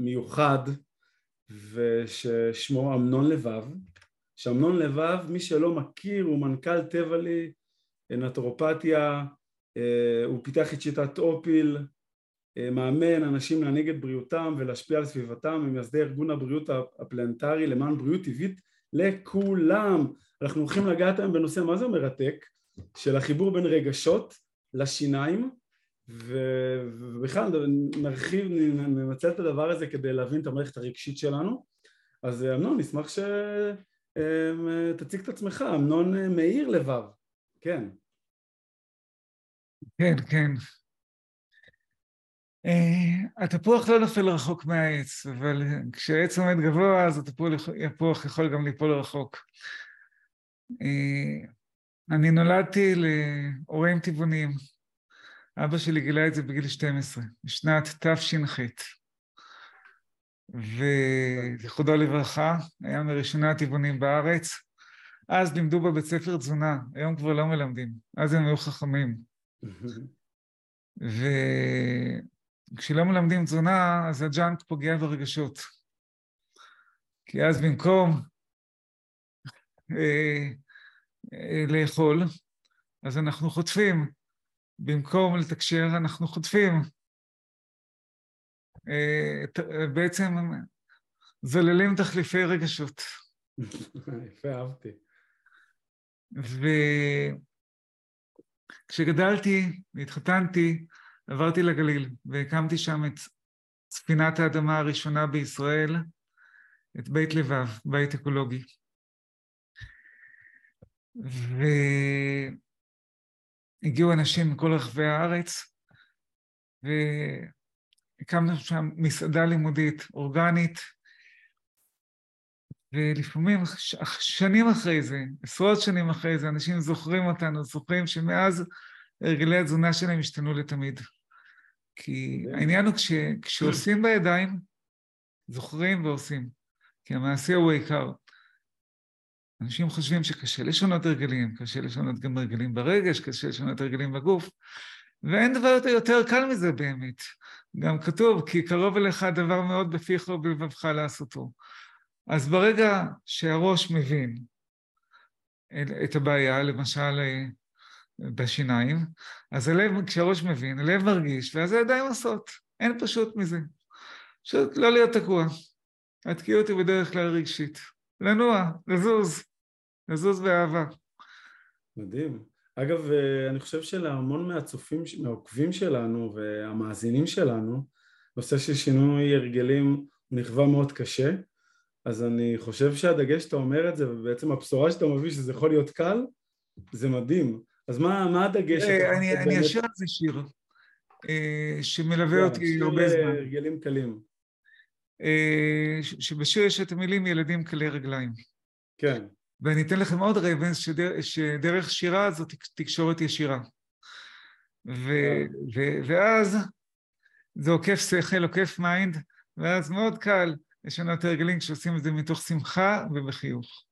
מיוחד וששמו אמנון לבב שאמנון לבב מי שלא מכיר הוא מנכ"ל טבעלי נטרופתיה אה, הוא פיתח את שיטת אופיל אה, מאמן אנשים להנהיג את בריאותם ולהשפיע על סביבתם ממייסדי ארגון הבריאות הפלנטרי למען בריאות טבעית לכולם. אנחנו הולכים לגעת היום בנושא מה זה מרתק של החיבור בין רגשות לשיניים ובכלל נרחיב, נמצל את הדבר הזה כדי להבין את המערכת הרגשית שלנו אז אמנון נשמח שתציג את עצמך, אמנון מאיר לבב, כן. כן, כן. Uh, התפוח לא נופל רחוק מהעץ, אבל כשהעץ עומד גבוה אז התפוח יכול גם ליפול רחוק. Uh, אני נולדתי להורים טבעונים, אבא שלי גילה את זה בגיל 12, בשנת תש"ח. ויחודו לברכה, היה מראשוני הטבעונים בארץ. אז לימדו בבית ספר תזונה, היום כבר לא מלמדים, אז הם היו חכמים. וכשלא מלמדים תזונה, אז הג'אנק פוגע ברגשות. כי אז במקום אה, אה, לאכול, אז אנחנו חוטפים. במקום לתקשר אנחנו חוטפים. אה, בעצם זוללים תחליפי רגשות. יפה, אהבתי. וכשגדלתי והתחתנתי, עברתי לגליל והקמתי שם את ספינת האדמה הראשונה בישראל, את בית לבב, בית אקולוגי. ו... הגיעו אנשים מכל רחבי הארץ, והקמנו שם מסעדה לימודית אורגנית, ולפעמים, שנים אחרי זה, עשרות שנים אחרי זה, אנשים זוכרים אותנו, זוכרים שמאז הרגלי התזונה שלהם השתנו לתמיד. כי העניין הוא כש, כשעושים בידיים, זוכרים ועושים, כי המעשה הוא העיקר. אנשים חושבים שקשה לשנות הרגלים, קשה לשנות גם הרגלים ברגש, קשה לשנות הרגלים בגוף, ואין דבר יותר קל מזה באמת. גם כתוב, כי קרוב אליך דבר מאוד בפיך ובלבבך לעשותו. אז ברגע שהראש מבין את הבעיה, למשל בשיניים, אז הלב, כשהראש מבין, הלב מרגיש, ואז הידיים עושות. אין פשוט מזה. פשוט לא להיות תקוע. התקיעות היא בדרך כלל רגשית. לנוע, לזוז. לזוז באהבה. מדהים. אגב, אה, אני חושב שלהמון מהצופים, מהעוקבים שלנו והמאזינים שלנו, נושא של שינוי הרגלים נכווה מאוד קשה, אז אני חושב שהדגש שאתה אומר את זה, ובעצם הבשורה שאתה מביא שזה יכול להיות קל, זה מדהים. אז מה, מה הדגש? אה, אני, אני אשאיר על זה שיר אה, שמלווה אותי הרבה זמן. שיר הרגלים קלים. שבשיר יש את המילים ילדים קלי רגליים. כן. ואני אתן לכם עוד רמז שדר, שדרך שירה זו תקשורת ישירה. ו, ו, ואז זה עוקף שכל, עוקף mind, ואז מאוד קל לשנות הרגלים כשעושים את זה מתוך שמחה ובחיוך.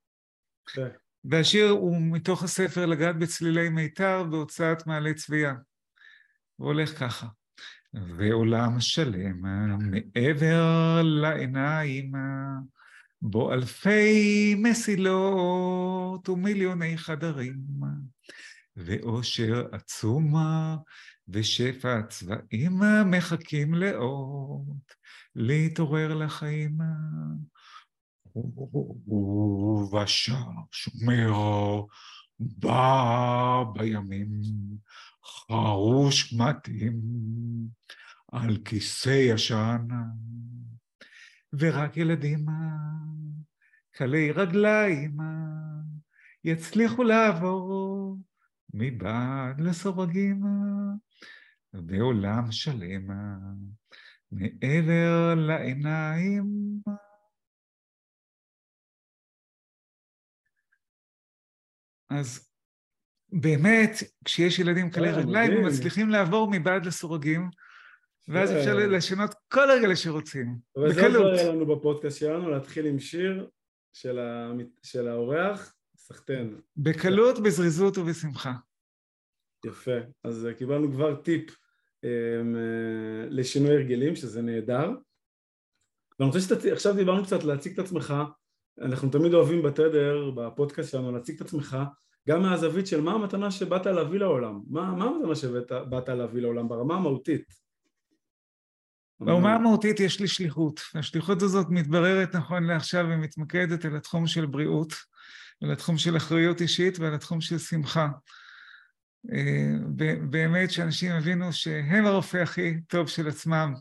כן. והשיר הוא מתוך הספר לגעת בצלילי מיתר בהוצאת מעלה צבייה. הוא הולך ככה. ועולם שלם מעבר לעיניים בו אלפי מסילות ומיליוני חדרים, ואושר עצומה ושפע צבעים מחכים לאות, להתעורר לחיים. ובשער שומר בא בימים חרוש מתאים על כיסא ישן ורק ילדים קלי רגליים יצליחו לעבור מבעד לסורגים בעולם שלם מעבר לעיניים. אז באמת, כשיש ילדים קלי רגליים, הם מצליחים לעבור מבעד לסורגים, ואז אפשר לשנות כל רגע שרוצים, בקלות. וזה עוד היה לנו בפודקאסט שלנו, להתחיל עם שיר של האורח, סחטיין. בקלות, בזריזות ובשמחה. יפה. אז קיבלנו כבר טיפ אמ, אה, לשינוי הרגלים, שזה נהדר. ואני רוצה שעכשיו דיברנו קצת להציג את עצמך, אנחנו תמיד אוהבים בתדר, בפודקאסט שלנו, להציג את עצמך גם מהזווית של מה המתנה שבאת להביא לעולם, מה, מה המתנה שבאת להביא לעולם ברמה המהותית. ברמה המהותית יש לי שליחות, השליחות הזאת מתבררת נכון לעכשיו ומתמקדת על התחום של בריאות, על התחום של אחריות אישית ועל התחום של שמחה. אה, באמת שאנשים הבינו שהם הרופא הכי טוב של עצמם,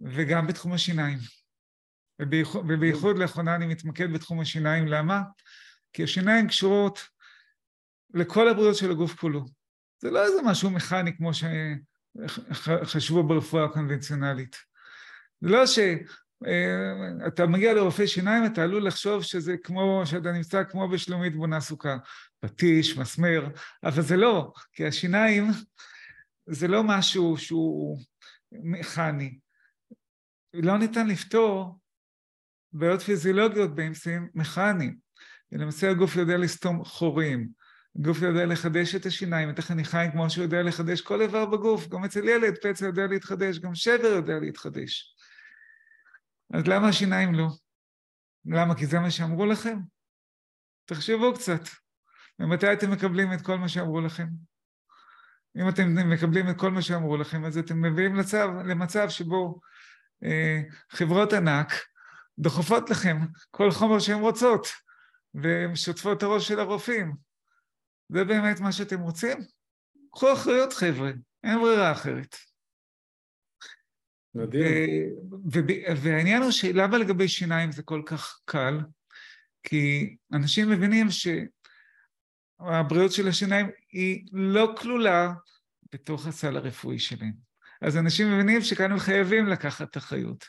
וגם בתחום השיניים. ובייחוד, לאחרונה אני מתמקד בתחום השיניים, למה? כי השיניים קשורות לכל הבריאות של הגוף כולו. זה לא איזה משהו מכני כמו שחשבו ברפואה הקונבנציונלית. זה לא שאתה אה, מגיע לרופא שיניים, אתה עלול לחשוב שזה כמו, שאתה נמצא כמו בשלומית בונה סוכה. פטיש, מסמר, אבל זה לא, כי השיניים זה לא משהו שהוא מכני. לא ניתן לפתור בעיות פיזיולוגיות באמצעים מכניים. למעשה הגוף יודע לסתום חורים, הגוף יודע לחדש את השיניים, את החניכיים, כמו שהוא יודע לחדש כל איבר בגוף. גם אצל ילד פצע יודע להתחדש, גם שבר יודע להתחדש. אז למה השיניים לא? למה? כי זה מה שאמרו לכם? תחשבו קצת. ומתי אתם מקבלים את כל מה שאמרו לכם? אם אתם מקבלים את כל מה שאמרו לכם, אז אתם מביאים לצו, למצב שבו אה, חברות ענק דוחפות לכם כל חומר שהן רוצות, והן שוטפות את הראש של הרופאים. זה באמת מה שאתם רוצים? קחו אחריות, חבר'ה, אין ברירה אחרת. מדהים. והעניין הוא שלמה לגבי שיניים זה כל כך קל? כי אנשים מבינים שהבריאות של השיניים היא לא כלולה בתוך הסל הרפואי שלהם. אז אנשים מבינים שכאן הם חייבים לקחת אחריות.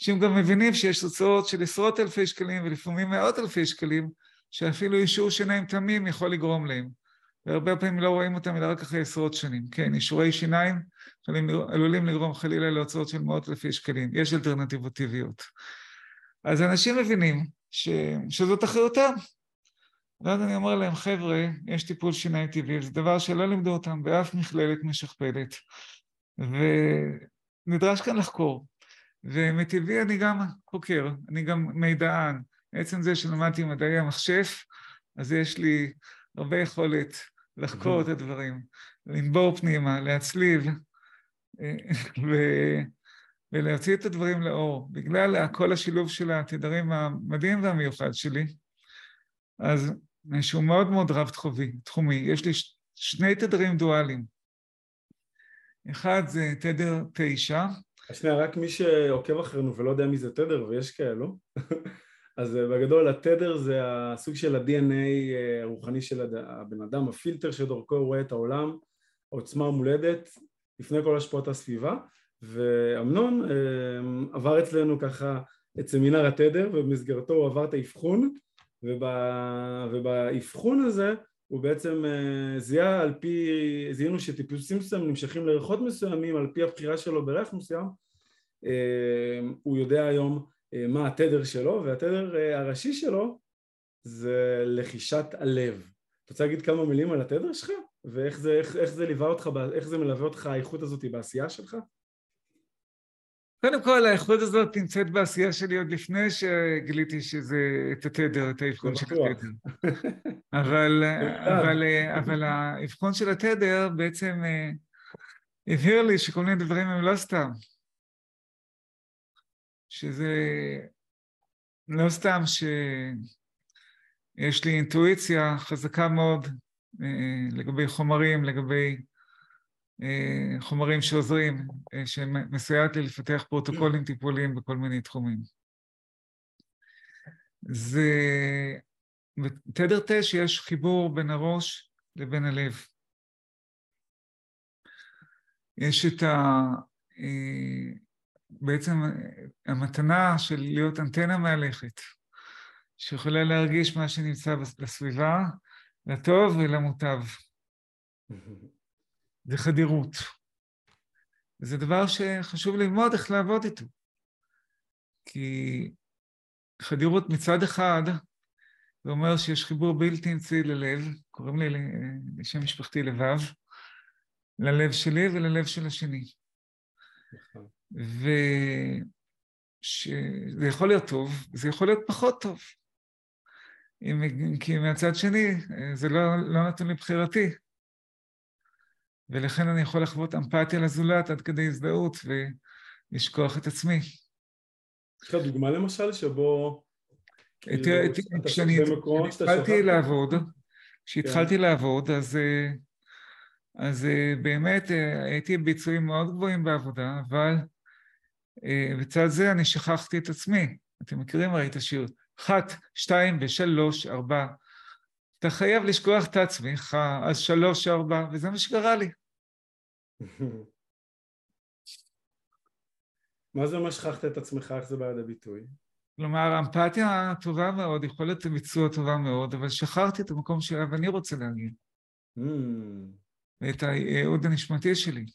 אנשים גם מבינים שיש תוצאות של עשרות אלפי שקלים ולפעמים מאות אלפי שקלים שאפילו אישור שיניים תמים יכול לגרום להם. והרבה פעמים לא רואים אותם אלא רק אחרי עשרות שנים. כן, אישורי שיניים עלולים לגרום חלילה להוצאות של מאות אלפי שקלים. יש אלטרנטיבות טבעיות. אז אנשים מבינים ש... שזאת אחריותם. ואז אני אומר להם, חבר'ה, יש טיפול שיניים טבעי, זה דבר שלא לימדו אותם באף מכללת משכפלת, ונדרש כאן לחקור. ומטבעי אני גם חוקר, אני גם מידען. עצם זה שלמדתי מדעי המחשף, אז יש לי הרבה יכולת לחקור את הדברים, לנבור פנימה, להצליב ו... ולהוציא את הדברים לאור. בגלל כל השילוב של התדרים המדהים והמיוחד שלי, אז שהוא מאוד מאוד רב-תחומי. יש לי שני תדרים דואליים. אחד זה תדר תשע. שנייה, רק מי שעוקב אחרינו ולא יודע מי זה תדר, ויש כאלו, אז אה, בגדול התדר זה הסוג של ה-DNA אה, הרוחני של הבן אדם, הפילטר שדורכו הוא רואה את העולם, העוצמה המולדת, לפני כל השפעות הסביבה, ואמנון אה, עבר אצלנו ככה את סמינר התדר, ובמסגרתו הוא עבר את האבחון, ובאבחון הזה הוא בעצם זיהה על פי, זיהינו שטיפוסים מסוימים נמשכים לריחות מסוימים על פי הבחירה שלו בריח מסוים, הוא יודע היום מה התדר שלו, והתדר אה, הראשי שלו זה לחישת הלב. אתה רוצה להגיד כמה מילים על התדר שלך? ואיך זה, איך, איך זה ליווה אותך, איך זה מלווה אותך האיכות הזאת בעשייה שלך? קודם כל, האיכות הזאת נמצאת בעשייה שלי עוד לפני שגיליתי שזה את התדר, את האבחון של התדר. אבל, אבל, אבל האבחון של התדר בעצם אה, הבהיר לי שכל מיני דברים הם לא סתם. שזה לא סתם שיש לי אינטואיציה חזקה מאוד אה, לגבי חומרים, לגבי אה, חומרים שעוזרים, אה, שמסייעת לי לפתח פרוטוקולים טיפוליים בכל מיני תחומים. זה... בתדר תש יש חיבור בין הראש לבין הלב. יש את בעצם המתנה של להיות אנטנה מהלכת, שיכולה להרגיש מה שנמצא בסביבה, לטוב ולמוטב. זה חדירות. וזה דבר שחשוב ללמוד איך לעבוד איתו. כי חדירות מצד אחד, זה אומר שיש חיבור בלתי אמצעי ללב, קוראים לי לשם משפחתי לבב, ללב שלי וללב של השני. ושזה יכול להיות טוב, זה יכול להיות פחות טוב. אם, כי מהצד שני, זה לא, לא נתון לבחירתי. ולכן אני יכול לחוות אמפתיה לזולת עד כדי הזדהות ולשכוח את עצמי. יש לך דוגמה למשל שבו... כאילו, כשאני התחלתי לעבוד, כשהתחלתי כן. לעבוד, אז, אז באמת הייתי בביצועים מאוד גבוהים בעבודה, אבל בצד זה אני שכחתי את עצמי. אתם מכירים הרי את השיר, אחת, שתיים ושלוש, ארבע. אתה חייב לשכוח את עצמך, אז שלוש, ארבע, וזה מה שקרה לי. מה זה אומר שכחת את עצמך, איך זה בא לידי ביטוי? כלומר, אמפתיה טובה מאוד, יכולת ביצוע טובה מאוד, אבל שכחתי את המקום שאליו אני רוצה להגיד. Mm. ואת הייעוד הנשמתי שלי.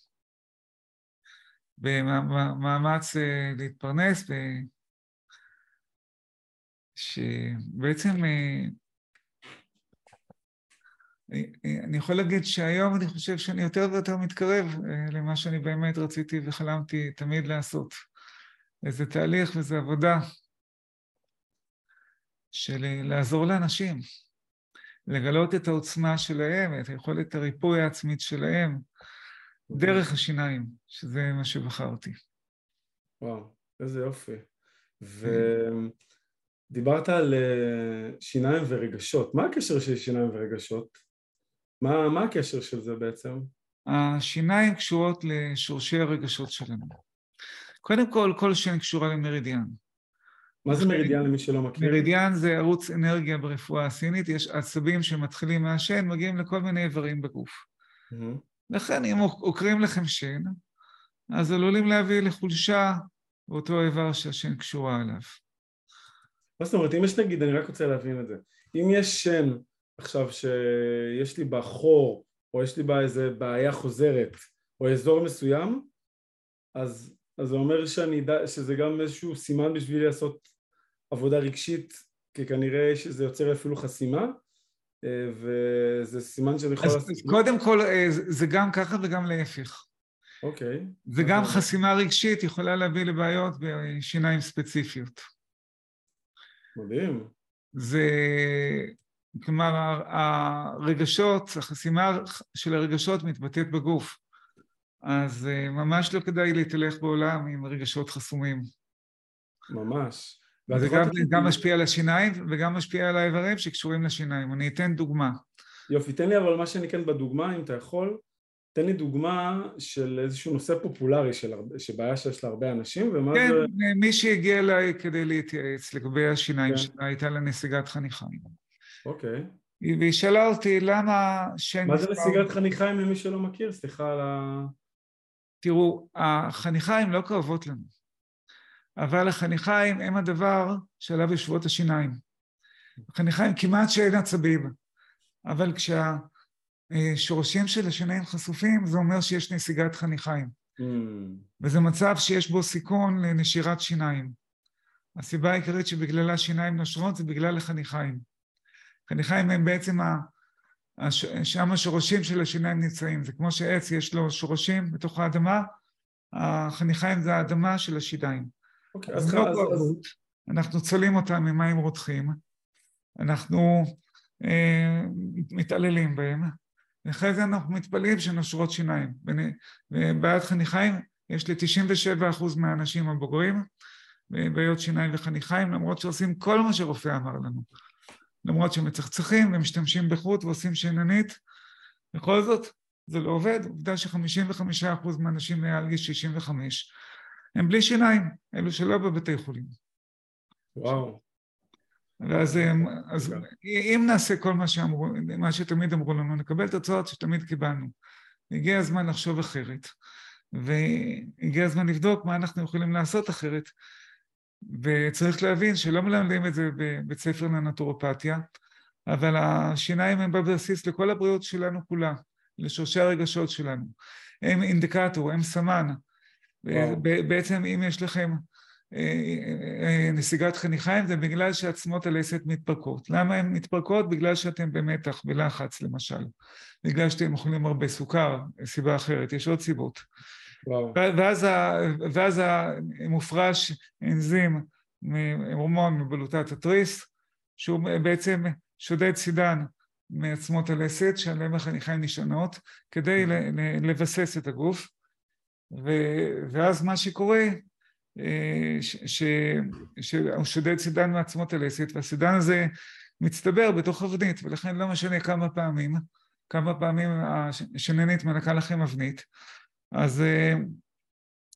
במאמץ אה, להתפרנס, שבעצם אה, אני יכול להגיד שהיום אני חושב שאני יותר ויותר מתקרב אה, למה שאני באמת רציתי וחלמתי תמיד לעשות. איזה תהליך ואיזה עבודה של לעזור לאנשים, לגלות את העוצמה שלהם, את יכולת הריפוי העצמית שלהם, דרך השיניים, שזה מה שבחרתי. וואו, איזה יופי. ודיברת על אה, שיניים ורגשות. מה הקשר של שיניים ורגשות? מה, מה הקשר של זה בעצם? השיניים קשורות לשורשי הרגשות שלנו. קודם כל, כל שן קשורה למרידיאן. מה זה מרידיאן למי שלא מכיר? מרידיאן זה ערוץ אנרגיה ברפואה הסינית, יש עצבים שמתחילים מהשן, מגיעים לכל מיני איברים בגוף. Mm-hmm. לכן אם עוקרים לכם שן, אז עלולים להביא לחולשה באותו איבר שהשן קשורה אליו. מה זאת אומרת, אם יש נגיד, אני רק רוצה להבין את זה, אם יש שן עכשיו שיש לי בה חור, או יש לי בה איזה בעיה חוזרת, או אזור מסוים, אז, אז זה אומר שאני, שזה גם איזשהו סימן בשבילי לעשות עבודה רגשית, כי כנראה שזה יוצר אפילו חסימה, וזה סימן שאני יכול... לעשות... אז קודם כל, אה, זה גם ככה וגם להפך. אוקיי. וגם אוקיי. חסימה רגשית יכולה להביא לבעיות בשיניים ספציפיות. מדהים. זה... כלומר, הרגשות, החסימה של הרגשות מתבטאת בגוף. אז אה, ממש לא כדאי להתהלך בעולם עם רגשות חסומים. ממש. זה גם, גם משפיע על השיניים וגם משפיע על האיברים שקשורים לשיניים. אני אתן דוגמה. יופי, תן לי אבל מה שאני כן בדוגמה, אם אתה יכול, תן לי דוגמה של איזשהו נושא פופולרי של הרבה, שבעיה שיש להרבה אנשים, ומה כן, זה... כן, מי שהגיע אליי כדי להתייעץ לגבי השיניים כן. שלה, הייתה לה נסיגת חניכיים. אוקיי. והיא שאלה אותי למה שם... מה זה נסיגת חניכיים למי שלא מכיר? סליחה על ה... תראו, החניכיים לא כואבות לנו. אבל החניכיים הם הדבר שעליו יושבות השיניים. החניכיים כמעט שאין עצבים, אבל כשהשורשים של השיניים חשופים, זה אומר שיש נסיגת חניכיים. Mm. וזה מצב שיש בו סיכון לנשירת שיניים. הסיבה העיקרית שבגללה שיניים נושרות זה בגלל החניכיים. חניכיים הם בעצם, ה... שם השורשים של השיניים נמצאים. זה כמו שעץ יש לו שורשים בתוך האדמה, החניכיים זה האדמה של השיניים. אוקיי, אז, לא אז... אנחנו צולים אותם ממים רותחים, אנחנו אה, מתעללים בהם, ואחרי זה אנחנו מתפלאים שנושרות שיניים. ובעיית חניכיים, יש לי 97% מהאנשים הבוגרים בעיות שיניים וחניכיים, למרות שעושים כל מה שרופא אמר לנו. למרות שמצחצחים ומשתמשים בחוט ועושים שיננית, בכל זאת זה לא עובד. עובדה ש-55% מהאנשים מעל גיל 65 הם בלי שיניים, אלו שלא בבתי חולים. וואו. ואז הם, אז אם נעשה כל מה שאמרו, מה שתמיד אמרו לנו, נקבל תוצאות שתמיד קיבלנו. הגיע הזמן לחשוב אחרת. והגיע הזמן לבדוק מה אנחנו יכולים לעשות אחרת. וצריך להבין שלא מלמדים את זה בבית ספר לנטורופתיה, אבל השיניים הם בבסיס לכל הבריאות שלנו כולה, לשורשי הרגשות שלנו. הם אינדיקטור, הם סמן. בעצם אם יש לכם אה, אה, אה, נסיגת חניכיים זה בגלל שעצמות הלסת מתפרקות. למה הן מתפרקות? בגלל שאתם במתח, בלחץ למשל. בגלל שאתם אוכלים הרבה סוכר, סיבה אחרת, יש עוד סיבות. ואז, ואז מופרש אנזים, הורמון מבלוטת התריס, שהוא בעצם שודד סידן מעצמות הלסת, שעליהם החניכיים נשענות, כדי לבסס את הגוף. ואז מה שקורה שהוא שודד סידן מעצמות הלסת, והסידן הזה מצטבר בתוך אבנית, ולכן לא משנה כמה פעמים, כמה פעמים השננית מנקה לכם אבנית, אז,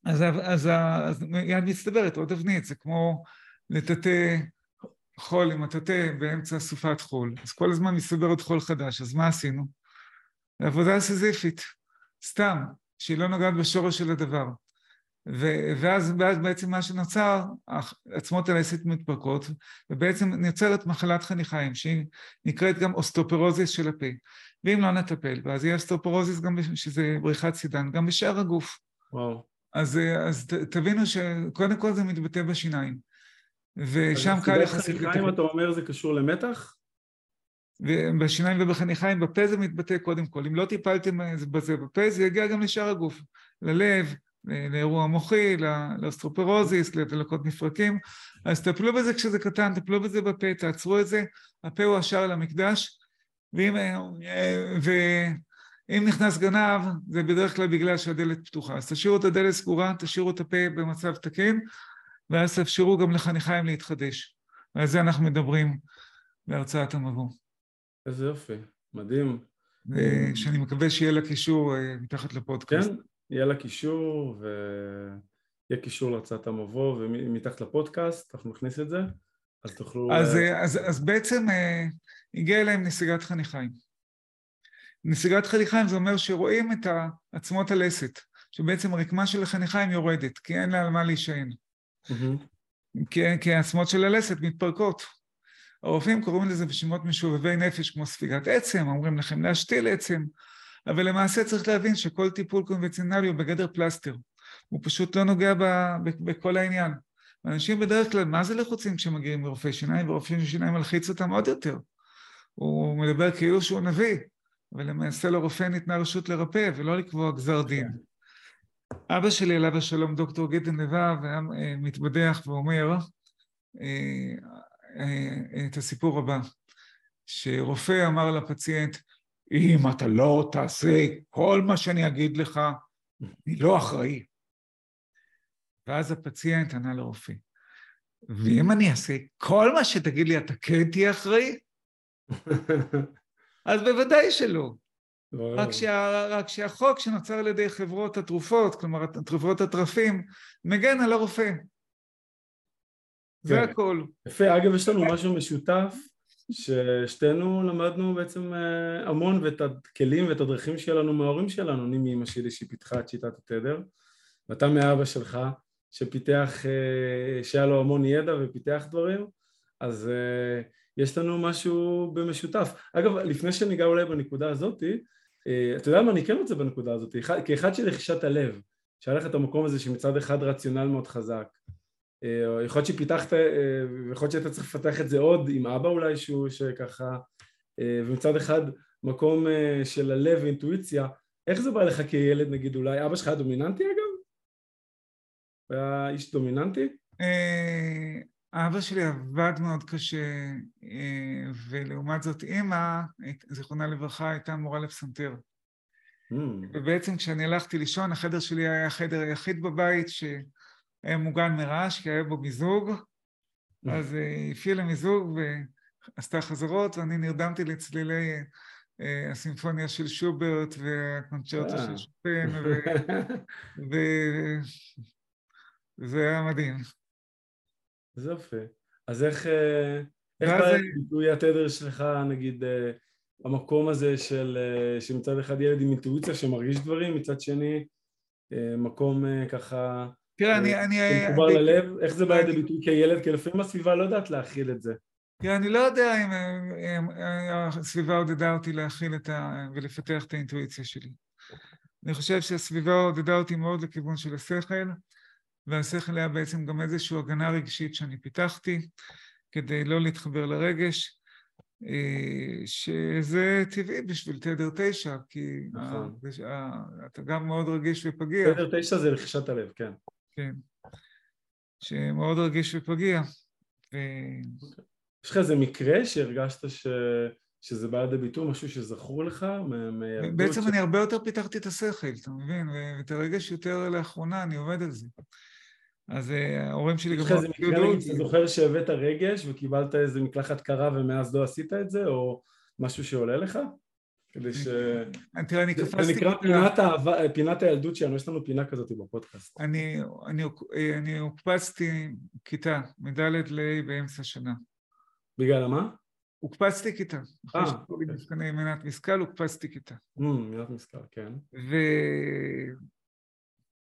אז, אז, אז מיד מצטברת עוד אבנית, זה כמו לטאטא חול עם הטאטא באמצע סופת חול, אז כל הזמן מצטבר עוד חול חדש, אז מה עשינו? עבודה סיזיפית, סתם, שהיא לא נוגעת בשורש של הדבר. ואז, ואז בעצם מה שנוצר, עצמות הלסת מתפרקות, ובעצם נוצרת מחלת חניכיים, שהיא נקראת גם אוסטאופורוזיס של הפה. ואם לא נטפל בה, אז יהיה אוסטאופורוזיס גם, שזה בריחת סידן, גם בשאר הגוף. וואו. אז, אז תבינו שקודם כל זה מתבטא בשיניים. ושם קל יחסית... חניכיים, אתה אומר, זה קשור למתח? בשיניים ובחניכיים, בפה זה מתבטא קודם כל. אם לא טיפלתם בזה בפה, זה יגיע גם לשאר הגוף. ללב, לאירוע מוחי, לאוסטאופורוזיס, לדלקות מפרקים, אז טפלו בזה כשזה קטן, טפלו בזה בפה, תעצרו את זה, הפה הוא השער למקדש, ואם, ואם נכנס גנב, זה בדרך כלל בגלל שהדלת פתוחה. אז תשאירו את הדלת סגורה, תשאירו את הפה במצב תקין, ואז תאפשרו גם לחניכיים להתחדש. ועל זה אנחנו מדברים בהרצאת המבוא. איזה יופי, מדהים. שאני מקווה שיהיה לה קישור אה, מתחת לפודקאסט. כן, יהיה לה קישור ויהיה קישור להצעת המבוא ומתחת לפודקאסט, אנחנו נכניס את זה, אז תוכלו... אז, אה, אז, אז בעצם אה, הגיע אליהם נסיגת חניכיים. נסיגת חניכיים זה אומר שרואים את עצמות הלסת, שבעצם הרקמה של החניכיים יורדת, כי אין לה על מה להישען. Mm-hmm. כי, כי העצמות של הלסת מתפרקות. הרופאים קוראים לזה בשמות משובבי נפש כמו ספיגת עצם, אומרים לכם להשתיל עצם, אבל למעשה צריך להבין שכל טיפול קונבנציונלי הוא בגדר פלסטר. הוא פשוט לא נוגע ב, ב, בכל העניין. אנשים בדרך כלל, מה זה לחוצים כשמגיעים לרופא שיניים, ורופא שיניים מלחיץ אותם עוד יותר. הוא מדבר כאילו שהוא נביא, אבל למעשה לרופא ניתנה רשות לרפא ולא לקבוע גזר דין. אבא שלי, עליו השלום, דוקטור גדן לבב, היה אה, מתבדח ואומר אה, את הסיפור הבא, שרופא אמר לפציינט, אם אתה לא תעשה כל מה שאני אגיד לך, אני לא אחראי. ואז הפציינט ענה לרופא, ואם אני אעשה כל מה שתגיד לי, אתה כן תהיה אחראי? אז בוודאי שלא. רק, שה, רק שהחוק שנוצר על ידי חברות התרופות, כלומר תרופות התרפים, מגן על הרופא. זה כן. הכל. יפה, אגב יש לנו משהו משותף ששתינו למדנו בעצם אה, המון ואת הכלים ואת הדרכים שלנו מההורים שלנו, אני מאמא שלי שהיא פיתחה את שיטת התדר ואתה מאבא שלך שפיתח, אה, שהיה לו המון ידע ופיתח דברים אז אה, יש לנו משהו במשותף. אגב, לפני שניגע אולי בנקודה הזאתי, אתה יודע מה, אני כן רוצה בנקודה הזאת, כאחד של רכישת הלב, שהיה לך את המקום הזה שמצד אחד רציונל מאוד חזק יכול להיות שפיתחת, אה, יכול להיות שאתה צריך לפתח את זה עוד עם אבא אולי שהוא שככה, אה, ומצד אחד מקום של הלב ואינטואיציה, איך זה בא לך כילד נגיד אולי, אבא שלך היה דומיננטי אגב? הוא היה איש דומיננטי? אבא שלי עבד מאוד קשה, ולעומת זאת אימא, זיכרונה לברכה, הייתה מורה לפסנתר. Mm. ובעצם כשאני הלכתי לישון, החדר שלי היה החדר היחיד בבית ש... מוגן מרעש כי היה בו מיזוג, אז היא הפעילה מיזוג ועשתה חזרות ואני נרדמתי לצלילי אה, הסימפוניה של שוברט והקונצ'רטו של שופן וזה היה מדהים. זה יפה. אז איך, אה, איך בא ביטוי התדר שלך, נגיד, אה, המקום הזה של שמצד אחד ילד עם אינטואיציה שמרגיש דברים, מצד שני אה, מקום אה, ככה... תראה, אני... אני מחובר ללב, איך זה בא לידי ביטוי כילד? כי לפעמים הסביבה לא יודעת להכיל את זה. תראה, אני לא יודע אם הסביבה עודדה אותי להכיל את ה... ולפתח את האינטואיציה שלי. אני חושב שהסביבה עודדה אותי מאוד לכיוון של השכל, והשכל היה בעצם גם איזושהי הגנה רגשית שאני פיתחתי, כדי לא להתחבר לרגש, אה, שזה טבעי בשביל תדר תשע, כי נכון. אתה גם מאוד רגיש ופגיע. תדר תשע זה רכישת הלב, כן. כן. שמאוד רגיש ופגיע. ו... יש לך איזה מקרה שהרגשת ש... שזה בא לידי ביטוי, משהו שזכור לך? בעצם ש... אני הרבה יותר פיתחתי את השכל, אתה מבין? ואת הרגש יותר לאחרונה, אני עובד על זה. אז אה, ההורים שלי גם... יש לך איזה מקרה, נגיד, אתה זוכר שהבאת רגש וקיבלת איזה מקלחת קרה ומאז לא עשית את זה, או משהו שעולה לך? כדי ש... תראה, אני קפצתי... זה נקרא פינת, האהבה, פינת הילדות שלנו, יש לנו פינה כזאת בפודקאסט. אני, אני, אני הוקפצתי כיתה, מד' ל באמצע שנה. בגלל מה? הוקפצתי כיתה. אחרי שהיו לי. מבחני מנת משכל, הוקפצתי כיתה. מנת משכל, כן. ו...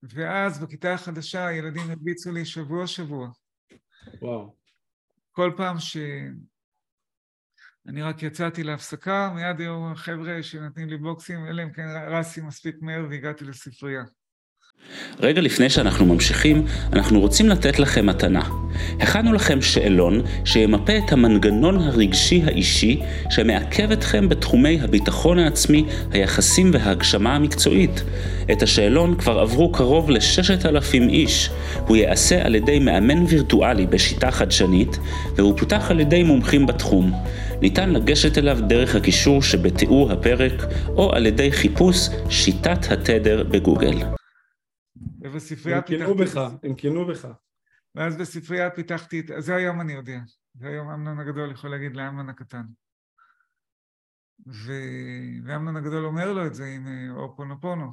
ואז בכיתה החדשה הילדים הרביצו לי שבוע-שבוע. וואו. כל פעם שאני רק יצאתי להפסקה, מיד היו חבר'ה שנותנים לי בוקסים, אלא אם כן רסתי מספיק מהר והגעתי לספרייה. רגע לפני שאנחנו ממשיכים, אנחנו רוצים לתת לכם מתנה. הכנו לכם שאלון שימפה את המנגנון הרגשי האישי שמעכב אתכם בתחומי הביטחון העצמי, היחסים וההגשמה המקצועית. את השאלון כבר עברו קרוב לששת אלפים איש. הוא ייעשה על ידי מאמן וירטואלי בשיטה חדשנית, והוא פותח על ידי מומחים בתחום. ניתן לגשת אליו דרך הקישור שבתיאור הפרק, או על ידי חיפוש שיטת התדר בגוגל. ובספרייה פיתחתי... הם קינו בך, הם קינו בך. ואז בספרייה פיתחתי את... זה היום אני יודע. זה היום אמנון הגדול יכול להגיד לאמנון הקטן. ו... ואמנון הגדול אומר לו את זה עם אה, אופונופונו.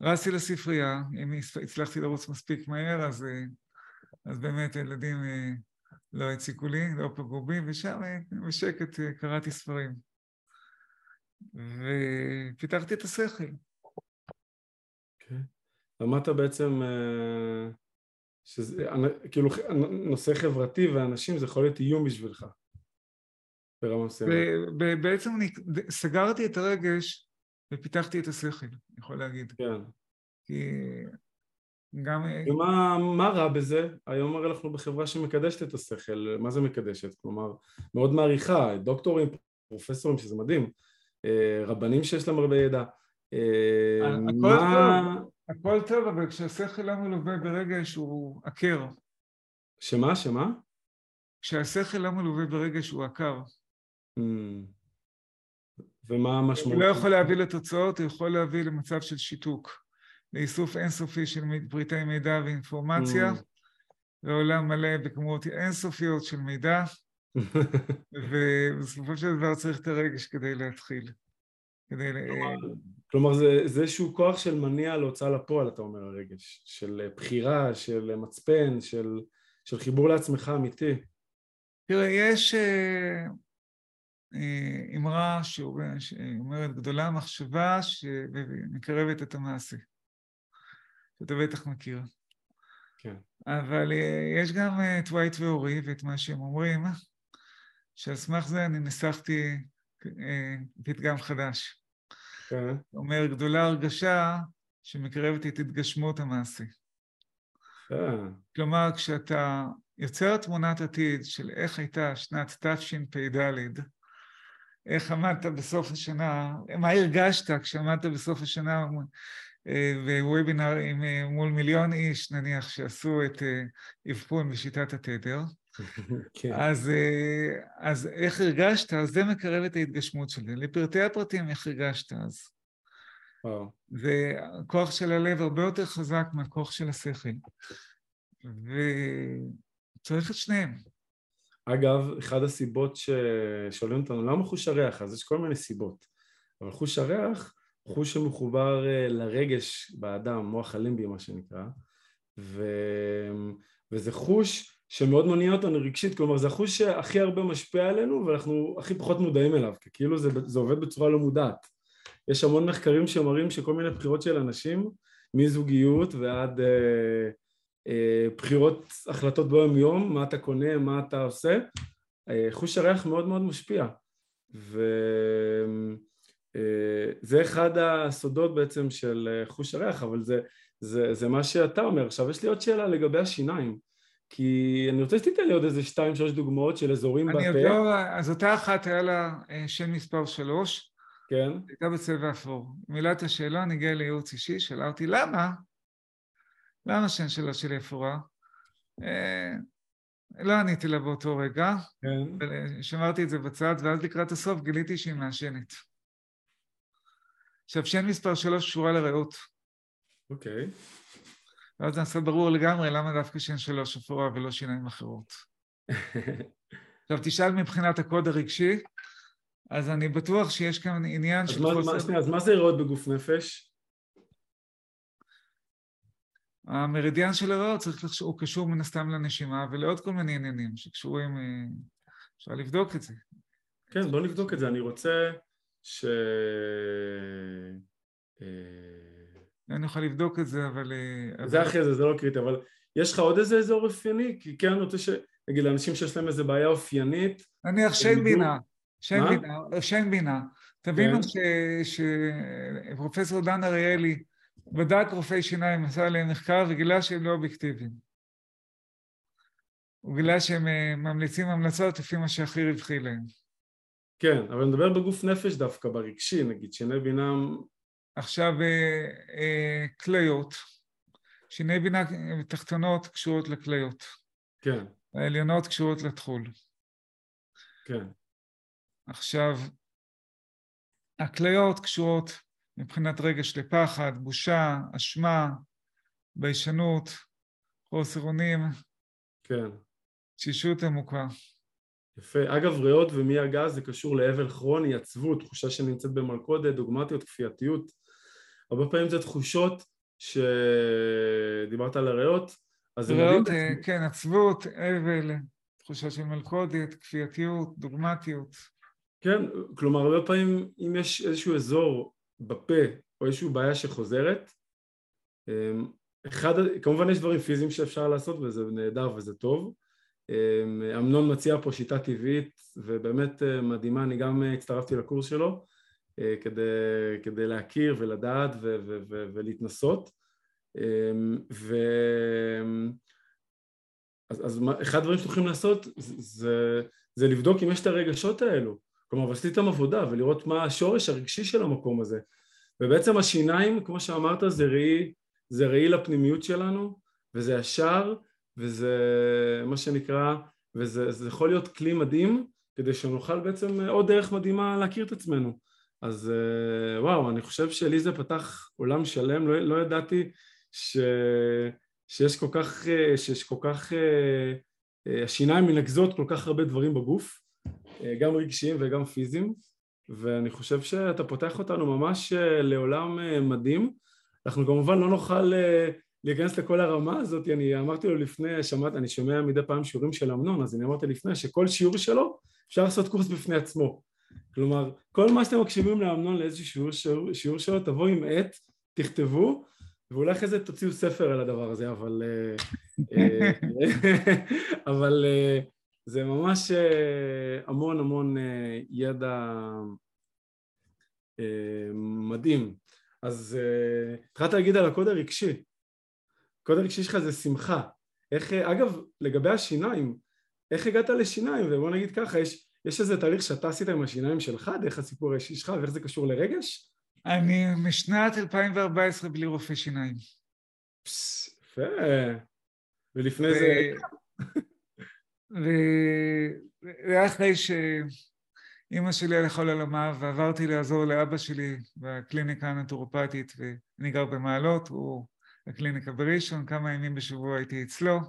ורצתי לספרייה, אם הצלחתי לרוץ מספיק מהר, אז, אה, אז באמת הילדים אה, לא הציקו לי, לא פגעו בי, ושם בשקט קראתי ספרים. ופיתחתי את השכל. כן. למדת בעצם אה, שזה, כאילו נושא חברתי ואנשים זה יכול להיות איום בשבילך. ברמה מסוימת. בעצם אני סגרתי את הרגש ופיתחתי את השכל, אני יכול להגיד. כן. כי גם... ומה מה רע בזה? היום הרי אנחנו בחברה שמקדשת את השכל, מה זה מקדשת? כלומר, מאוד מעריכה, דוקטורים, פרופסורים, שזה מדהים, אה, רבנים שיש להם הרבה ידע. אה, הכל טוב, אבל כשהשכל לא מלווה ברגש הוא עקר. שמה? שמה? כשהשכל לא מלווה ברגש הוא עקר. Hmm. ומה המשמעות? הוא לא יכול להביא לתוצאות, הוא יכול להביא למצב של שיתוק, לאיסוף אינסופי של פריטי מידע ואינפורמציה, hmm. ועולם מלא בכמויות אינסופיות של מידע, ובסופו של דבר צריך את הרגש כדי להתחיל. כדי... כלומר, כלומר זה, זה איזשהו כוח של מניע להוצאה לפועל, אתה אומר, הרגש. של בחירה, של מצפן, של, של חיבור לעצמך אמיתי. תראה, יש אה, אה, אמרה שאומרת, גדולה מחשבה שמקרבת את המעשה. שאתה בטח מכיר. כן. אבל אה, יש גם את וייט ואורי ואת מה שהם אומרים, שעל סמך זה אני ניסחתי אה, פתגם חדש. כן. אומר, גדולה הרגשה שמקרבת את התגשמות המעשה. כן. כלומר, כשאתה יוצר תמונת עתיד של איך הייתה שנת תשפ"ד, איך עמדת בסוף השנה, מה הרגשת כשעמדת בסוף השנה בוובינר אה, מול מיליון איש, נניח, שעשו את אה, אבחון בשיטת התדר, כן. אז, אה, אז איך הרגשת? אז זה מקרב את ההתגשמות שלי. לפרטי הפרטים, איך הרגשת אז. וואו. וכוח של הלב הרבה יותר חזק מהכוח של השכל. וצריך את שניהם. אגב, אחת הסיבות ששואלים אותנו למה חוש הריח, אז יש כל מיני סיבות. אבל חוש הריח, חוש שמחובר אה, לרגש באדם, מוח הלימבי מה שנקרא, ו... וזה חוש שמאוד מניע אותנו רגשית, כלומר זה החוש שהכי הרבה משפיע עלינו ואנחנו הכי פחות מודעים אליו, כי כאילו זה, זה עובד בצורה לא מודעת. יש המון מחקרים שמראים שכל מיני בחירות של אנשים, מזוגיות ועד אה, אה, בחירות, החלטות ביום יום, מה אתה קונה, מה אתה עושה, אה, חוש הריח מאוד מאוד משפיע. וזה אה, אחד הסודות בעצם של אה, חוש הריח, אבל זה, זה, זה מה שאתה אומר. עכשיו יש לי עוד שאלה לגבי השיניים. כי אני רוצה שתיתן לי עוד איזה שתיים, שלוש דוגמאות של אזורים בפה. אני יודע, אז אותה אחת היה לה אה, שם מספר שלוש. כן. הייתה בצבע אפור. מילת השאלון הגיעה לייעוץ אישי, שאלה אותי, למה? למה שם שלה שלי אפורה? אה, לא עניתי לה באותו רגע. כן. אה, שמרתי את זה בצד, ואז לקראת הסוף גיליתי שהיא מעשנת. עכשיו, שם מספר שלוש קשורה לריאות. אוקיי. ואז נעשה ברור לגמרי למה דווקא שן שלוש אפורה ולא שיניים אחרות. עכשיו, תשאל מבחינת הקוד הרגשי, אז אני בטוח שיש כאן עניין של חוסר... אז מה זה ריאות בגוף נפש? המרידיאן של הריאות צריך לחשוב, הוא קשור מן הסתם לנשימה ולעוד כל מיני עניינים שקשורים, אה, אפשר לבדוק את זה. כן, בוא נבדוק את זה. אני רוצה ש... אני יכול לבדוק את זה, אבל... אה, זה אחרי זה, זה לא קריטי, אבל יש לך עוד איזה אזור אופייני? כי כן, אני רוצה ש... נגיד, לאנשים שיש להם איזה בעיה אופיינית... נניח שן בינה. שן בינה, שן בינה. תבינו כן. שפרופסור דן אריאלי בדק רופאי שיניים, עשה עליהם מחקר וגילה שהם לא אובייקטיביים. הוא גילה שהם אה, ממליצים המלצות לפי מה שהכי רווחי להם. כן, אבל נדבר בגוף נפש דווקא, ברגשי, נגיד, שיני בינה... עכשיו, אה, אה, כליות. שיני בינה תחתונות קשורות לכליות. כן. העליונות קשורות לטחול. כן. עכשיו, הכליות קשורות מבחינת רגש לפחד, בושה, אשמה, ביישנות, חוסר אונים, כן. תשישות עמוקה. יפה. אגב, ריאות ומי הגז זה קשור לאבל כרוני, עצבות, תחושה שנמצאת במלכודת, דוגמטיות, כפייתיות. הרבה פעמים זה תחושות שדיברת על הריאות, אז ריאות, אה, כן, עצבות, אבל, תחושה של מלכודת, כפייתיות, דוגמטיות. כן, כלומר הרבה פעמים אם יש איזשהו אזור בפה או איזושהי בעיה שחוזרת, אמ, אחד, כמובן יש דברים פיזיים שאפשר לעשות וזה נהדר וזה טוב. אמ, אמנון מציע פה שיטה טבעית ובאמת אה, מדהימה, אני גם אה, הצטרפתי לקורס שלו כדי, כדי להכיר ולדעת ו, ו, ו, ולהתנסות. אמ, ו... אז, אז אחד הדברים שאתם יכולים לעשות זה, זה לבדוק אם יש את הרגשות האלו. כלומר, ועשיתם עבודה ולראות מה השורש הרגשי של המקום הזה. ובעצם השיניים, כמו שאמרת, זה ראי, זה ראי לפנימיות שלנו, וזה ישר, וזה מה שנקרא, וזה יכול להיות כלי מדהים, כדי שנוכל בעצם עוד דרך מדהימה להכיר את עצמנו. אז אה, וואו, אני חושב שלי זה פתח עולם שלם, לא, לא ידעתי ש, שיש כל כך, אה, שיש כל כך, אה, השיניים מנקזות כל כך הרבה דברים בגוף, גם רגשיים וגם פיזיים, ואני חושב שאתה פותח אותנו ממש לעולם מדהים. אנחנו כמובן לא נוכל להיכנס לכל הרמה הזאת, אני אמרתי לו לפני, שמעת, אני שומע מדי פעם שיעורים של אמנון, אז אני אמרתי לפני שכל שיעור שלו אפשר לעשות קורס בפני עצמו. כלומר, כל מה שאתם מקשיבים לאמנון לאיזשהו שיעור, שיעור, שיעור שלו, תבואו עם עט, תכתבו, ואולי אחרי זה תוציאו ספר על הדבר הזה, אבל... אבל זה ממש אה, המון המון אה, ידע אה, מדהים. אז התחלת להגיד על הקוד הרגשי. הקוד הרגשי שלך זה שמחה. איך, אגב, לגבי השיניים, איך הגעת לשיניים? ובוא נגיד ככה, יש, יש איזה תהליך שאתה עשית עם השיניים שלך, דרך הסיפור האישי שלך, ואיך זה קשור לרגש? אני משנת 2014 בלי רופא שיניים. יפה. ולפני זה... והיה אחרי שאימא שלי הלכה לעולמה ועברתי לעזור לאבא שלי בקליניקה הנטורופטית ואני גר במעלות, הוא הקליניקה בראשון, כמה ימים בשבוע הייתי אצלו,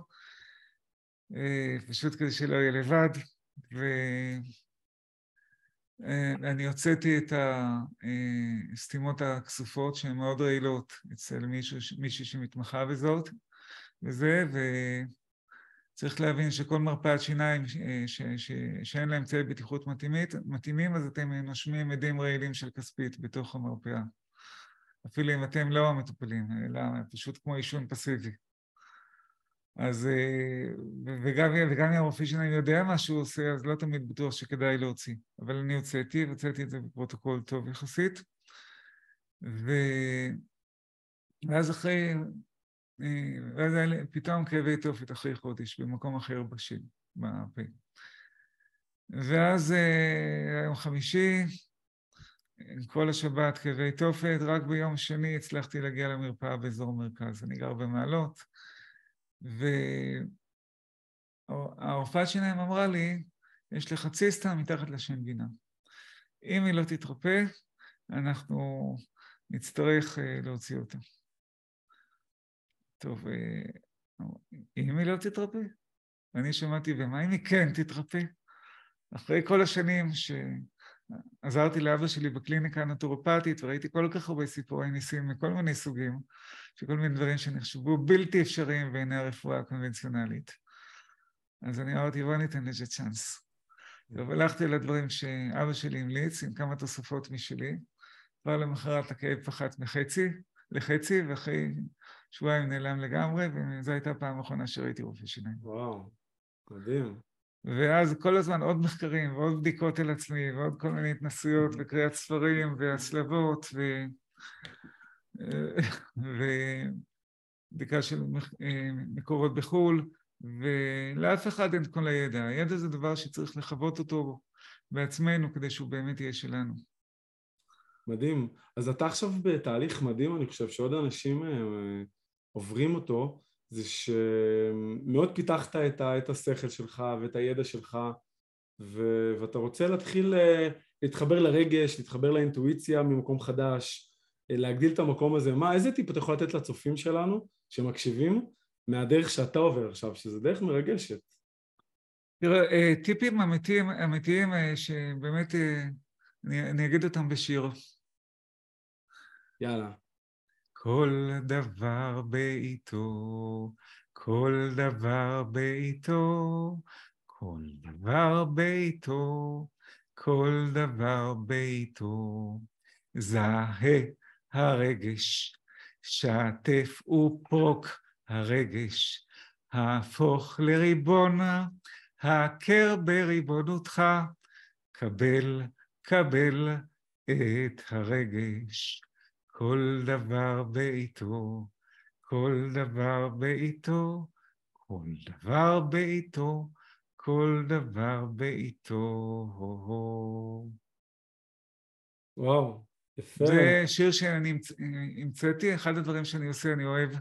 אה, פשוט כדי שלא יהיה לבד, ואני הוצאתי את הסתימות הכסופות שהן מאוד רעילות אצל מישהו, מישהי שמתמחה בזאת, וזה, ו... צריך להבין שכל מרפאת שיניים ש, ש, ש, שאין לה אמצעי בטיחות מתאימית, מתאימים, אז אתם נושמים עדים רעילים של כספית בתוך המרפאה. אפילו אם אתם לא המטופלים, אלא פשוט כמו עישון פסיבי. אז, אה, וגם, וגם אם הרופא שיניים יודע מה שהוא עושה, אז לא תמיד בטוח שכדאי להוציא. אבל אני הוצאתי, והוצאתי את זה בפרוטוקול טוב יחסית. ו... ואז אחרי, אה, ואז פתאום כאבי תופת אחרי חודש במקום אחר בשל, בפה. ואז אה, היום חמישי, כל השבת כאבי תופת, רק ביום שני הצלחתי להגיע למרפאה באזור מרכז. אני גר במעלות, והרופאת שיניים אמרה לי, יש לך ציסטה מתחת לשן גינה. אם היא לא תתרפא, אנחנו נצטרך אה, להוציא אותה. טוב, אה, אם היא לא תתרפא? אני שמעתי, ומה אם היא כן תתרפא? אחרי כל השנים שעזרתי לאבא שלי בקליניקה הנטורופטית וראיתי כל כך הרבה סיפורי ניסים מכל מיני סוגים, שכל מיני דברים שנחשבו בלתי אפשריים בעיני הרפואה הקונבנציונלית. אז אני אמרתי, בוא ניתן לזה צ'אנס. טוב, הלכתי לדברים שאבא שלי המליץ, עם כמה תוספות משלי. כבר למחרת הכאב פחת מחצי לחצי, ואחרי שבועיים נעלם לגמרי, וזו הייתה הפעם האחרונה שראיתי רופא שיניים. וואו, מדהים. ואז כל הזמן עוד מחקרים ועוד בדיקות על עצמי ועוד כל מיני התנסויות וקריאת ספרים והצלבות ו... ובדיקה של מקורות בחו"ל, ולאף אחד אין כל הידע. הידע זה דבר שצריך לחוות אותו בעצמנו כדי שהוא באמת יהיה שלנו. מדהים. אז אתה עכשיו בתהליך מדהים, אני חושב, שעוד אנשים אה, עוברים אותו, זה שמאוד פיתחת את, ה, את השכל שלך ואת הידע שלך, ו, ואתה רוצה להתחיל אה, להתחבר לרגש, להתחבר לאינטואיציה ממקום חדש, אה, להגדיל את המקום הזה. מה, איזה טיפ אתה יכול לתת לצופים שלנו שמקשיבים מהדרך שאתה עובר עכשיו, שזה דרך מרגשת? תראה, טיפים אמיתיים, אמיתיים שבאמת אני, אני אגיד אותם בשיר. יאללה. כל דבר בעיתו, כל דבר בעיתו, כל דבר בעיתו, כל דבר בעיתו. זהה הרגש, שתף ופרוק הרגש, הפוך לריבון, הכר בריבונותך, קבל, קבל את הרגש. כל דבר בעיתו, כל דבר בעיתו, כל דבר בעיתו, כל דבר בעיתו. וואו, יפה. זה שיר שאני המצאתי, אחד הדברים שאני עושה, אני אוהב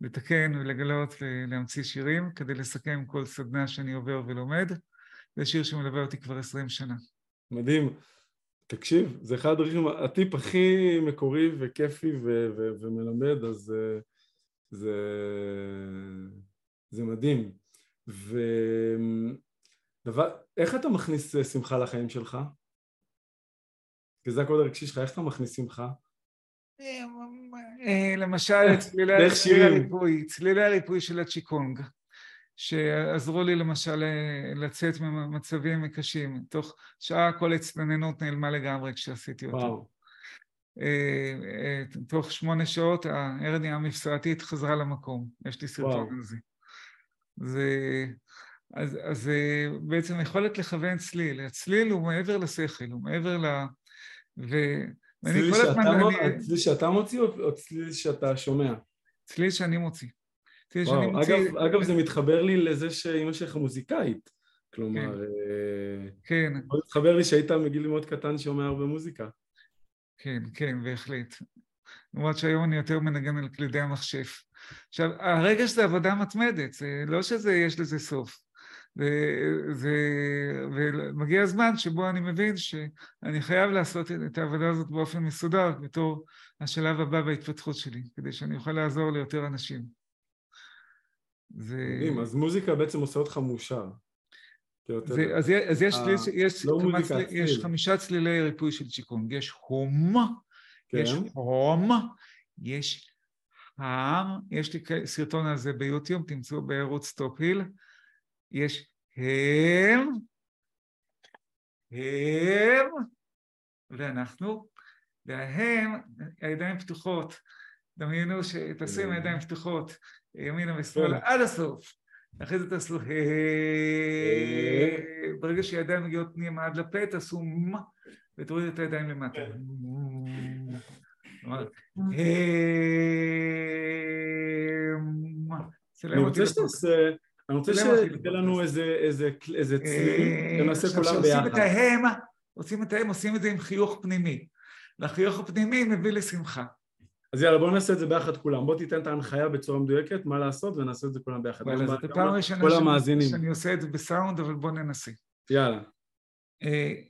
לתקן ולגלות ולהמציא שירים כדי לסכם כל סדנה שאני עובר ולומד. זה שיר שמלווה אותי כבר עשרים שנה. מדהים. תקשיב, זה אחד הדרכים, הטיפ הכי מקורי וכיפי ו- ו- ומלמד, אז uh, זה, זה מדהים. ואיך אתה מכניס אה, שמחה לחיים שלך? כי זה הקוד הרגשי שלך, איך אתה מכניס שמחה? אה, למשל, צלילי הריפוי, צלילי הריפוי של הצ'יקונג. שעזרו לי למשל לצאת ממצבים קשים. תוך שעה כל הצטננות נעלמה לגמרי כשעשיתי אותו. וואו. אה, אה, תוך שמונה שעות ההרניה המפסעתית חזרה למקום. יש לי סרטון על זה. זה... אז, אז אה, בעצם יכולת לכוון צליל. הצליל הוא מעבר לשכל, הוא מעבר ל... ו... צליל שאתה, אני... צליל שאתה מוציא או צליל שאתה שומע? צליל שאני מוציא. וואו, מוציא... אגב, אגב זה מתחבר לי לזה שאימא שלך מוזיקאית, כלומר, כן, אה, כן. מתחבר לי שהיית מגיל מאוד קטן שומע הרבה מוזיקה. כן, כן, בהחלט. למרות שהיום אני יותר מנגן על כלידי המחשף. עכשיו, הרגש זה עבודה מתמדת, זה לא שזה, יש לזה סוף. וזה, ומגיע הזמן שבו אני מבין שאני חייב לעשות את העבודה הזאת באופן מסודר בתור השלב הבא בהתפתחות שלי, כדי שאני אוכל לעזור ליותר אנשים. זה... מדהים, אז מוזיקה בעצם עושה אותך מאושר. זה, אז, אז יש, ה... יש, לא כמה צל... יש חמישה צלילי ריפוי של צ'יקונג, יש הום, כן. יש הום, יש העם, יש לי סרטון על זה ביוטיוב, תמצאו בערוץ טופ היל, יש הם, הם, ואנחנו, וההם, הידיים פתוחות. דמיינו שתעשו עם הידיים פתוחות, ימינה ושמאלה, עד הסוף. אחרי זה תעשו ה... ברגע שהידיים מגיעות פנימה עד לפה, תעשו מ... ותורידו את הידיים למטה. אני רוצה שתעשה... אני רוצה שתתן לנו איזה צליל, שנעשה כולם ביחד. כשעושים את ההם, עושים את ההם, עושים את זה עם חיוך פנימי. והחיוך הפנימי מביא לשמחה. אז יאללה, בואו נעשה את זה ביחד כולם. בוא תיתן את ההנחיה בצורה מדויקת, מה לעשות, ונעשה את זה כולם ביחד. וואלה, זאת הפעם הראשונה שאני עושה את זה בסאונד, אבל בואו ננסה. יאללה.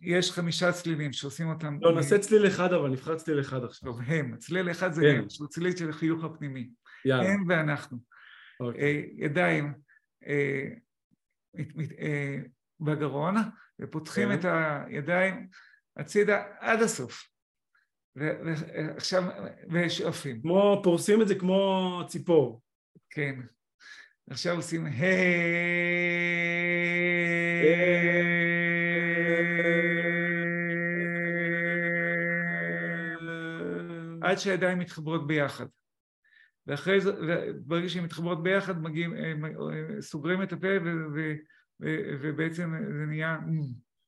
יש חמישה צלילים שעושים אותם... לא, נעשה צליל אחד, אבל נבחר צליל אחד עכשיו. טוב, הם. צליל אחד זה הם, שהוא צליל של החיוך הפנימי. יאללה. הם ואנחנו. ידיים בגרון, ופותחים את הידיים הצידה עד הסוף. ועכשיו, ושואפים. כמו, פורסים את זה כמו ציפור. כן. עכשיו עושים ה... עד שהידיים מתחברות ביחד. ואחרי זה, ברגע שהן מתחברות ביחד, מגיעים, סוגרים את הפה ובעצם זה נהיה...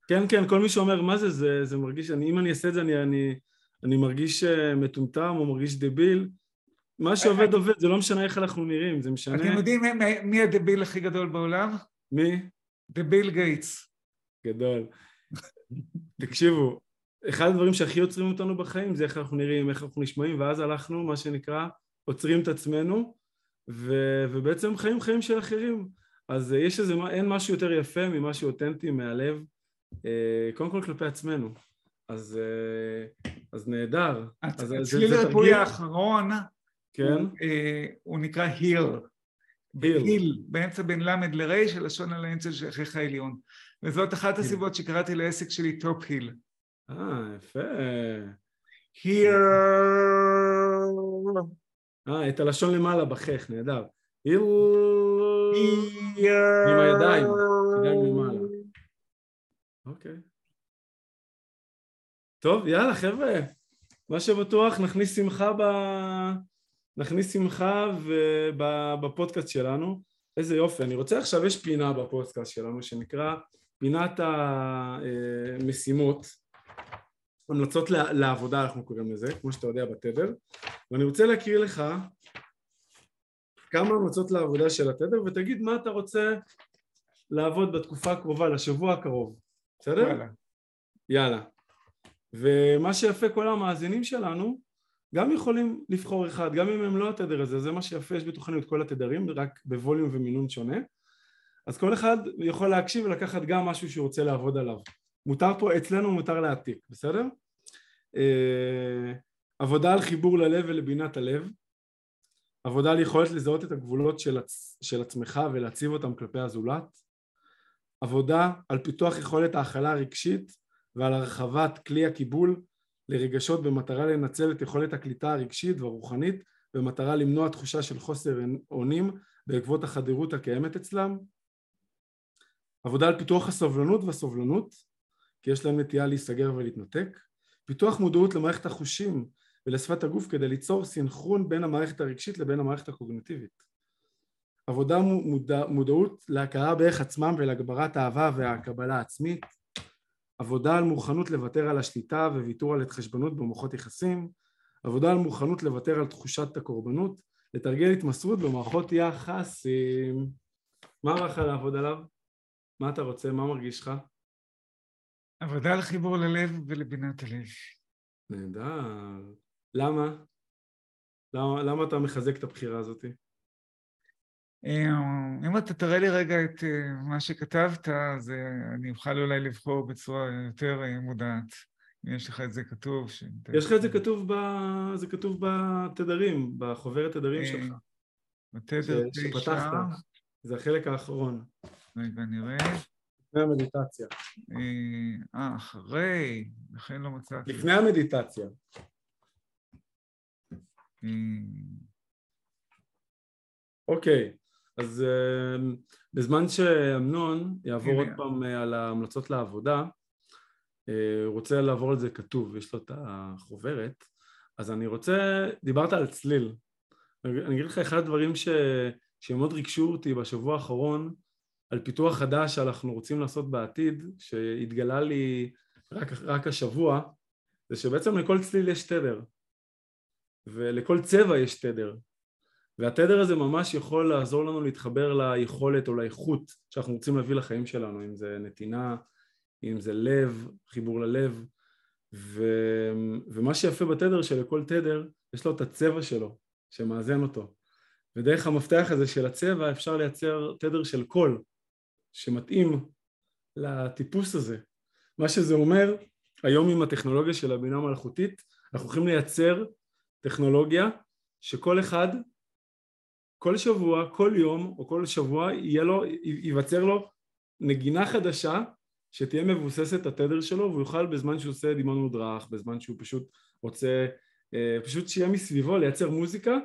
כן, כן, כל מי שאומר מה זה, זה, זה מרגיש, אני, אם אני אעשה את זה, אני, אני, אני מרגיש מטומטם או מרגיש דביל. מה שעובד עובד, זה לא משנה איך אנחנו נראים, זה משנה... אתם יודעים מי הדביל הכי גדול בעולם? מי? דביל גייטס. גדול. תקשיבו, אחד הדברים שהכי עוצרים אותנו בחיים זה איך אנחנו נראים, איך אנחנו נשמעים, ואז הלכנו, מה שנקרא, עוצרים את עצמנו, ו, ובעצם חיים חיים של אחרים. אז יש איזה, אין משהו יותר יפה ממשהו אותנטי מהלב, קודם כל כלפי עצמנו. אז, אז נהדר. הצליל הריפוי האחרון, כן. הוא, הוא נקרא היל. היל, באמצע בין ל' לר' של לשון על האמצע של אחיך העליון. וזאת אחת הסיבות שקראתי לעסק שלי טופ היל. אה, יפה. היל. אה, את הלשון למעלה בחך, נהדר. היל. עם הידיים, ידיים למעלה. אוקיי. טוב, יאללה חבר'ה, מה שבטוח נכניס שמחה ב... נכניס שמחה בפודקאסט שלנו. איזה יופי, אני רוצה עכשיו, יש פינה בפודקאסט שלנו שנקרא פינת המשימות, המלצות לעבודה אנחנו קוראים לזה, כמו שאתה יודע בתדר, ואני רוצה להקריא לך כמה המלצות לעבודה של התדר ותגיד מה אתה רוצה לעבוד בתקופה הקרובה, לשבוע הקרוב, בסדר? יאללה. יאללה. ומה שיפה כל המאזינים שלנו גם יכולים לבחור אחד, גם אם הם לא התדר הזה, זה מה שיפה, יש בתוכנו את כל התדרים, רק בווליום ומינון שונה. אז כל אחד יכול להקשיב ולקחת גם משהו שהוא רוצה לעבוד עליו. מותר פה, אצלנו מותר להעתיק, בסדר? עבודה על חיבור ללב ולבינת הלב, עבודה על יכולת לזהות את הגבולות של, עצ... של עצמך ולהציב אותם כלפי הזולת, עבודה על פיתוח יכולת ההכלה הרגשית ועל הרחבת כלי הקיבול לרגשות במטרה לנצל את יכולת הקליטה הרגשית והרוחנית במטרה למנוע תחושה של חוסר אונים בעקבות החדירות הקיימת אצלם, עבודה על פיתוח הסובלנות והסובלנות כי יש להם נטייה להיסגר ולהתנתק, פיתוח מודעות למערכת החושים ולשפת הגוף כדי ליצור סינכרון בין המערכת הרגשית לבין המערכת הקוגניטיבית. עבודה מודע, מודעות להכרה בערך עצמם ולהגברת האהבה והקבלה העצמית. עבודה על מוכנות לוותר על השליטה וויתור על התחשבנות במוחות יחסים. עבודה על מוכנות לוותר על תחושת הקורבנות. לתרגל התמסרות במערכות יחסים. מה בא לך לעבוד עליו? מה אתה רוצה? מה מרגיש לך? עבודה על חיבור ללב ולבינת הלב. נהדר. למה? למה, למה אתה מחזק את הבחירה הזאת? אם אתה תראה לי רגע את מה שכתבת, אז אני אוכל אולי לבחור בצורה יותר מודעת. אם יש לך את זה כתוב. ש... יש לך את זה כתוב, ב... זה כתוב בתדרים, בחוברת תדרים שלך. בתדר תשע. שפתחת. זה החלק האחרון. רגע, נראה. לפני המדיטציה. אה, אחרי, לכן לא מצאתי. לפני המדיטציה. אוקיי, אז בזמן שאמנון יעבור עוד פעם על ההמלצות לעבודה, רוצה לעבור על זה כתוב, יש לו את החוברת, אז אני רוצה, דיברת על צליל. אני אגיד לך אחד הדברים ש... שמאוד ריגשו אותי בשבוע האחרון, על פיתוח חדש שאנחנו רוצים לעשות בעתיד, שהתגלה לי רק, רק השבוע, זה שבעצם לכל צליל יש תדר, ולכל צבע יש תדר, והתדר הזה ממש יכול לעזור לנו להתחבר ליכולת או לאיכות שאנחנו רוצים להביא לחיים שלנו, אם זה נתינה, אם זה לב, חיבור ללב, ו... ומה שיפה בתדר שלכל תדר יש לו את הצבע שלו שמאזן אותו. ודרך המפתח הזה של הצבע אפשר לייצר תדר של קול שמתאים לטיפוס הזה. מה שזה אומר היום עם הטכנולוגיה של הבינה המלאכותית אנחנו יכולים לייצר טכנולוגיה שכל אחד כל שבוע, כל יום או כל שבוע יהיה לו, ייווצר לו נגינה חדשה שתהיה מבוססת התדר שלו והוא יוכל בזמן שהוא עושה דמיון מודרך, בזמן שהוא פשוט רוצה, אה, פשוט שיהיה מסביבו לייצר מוזיקה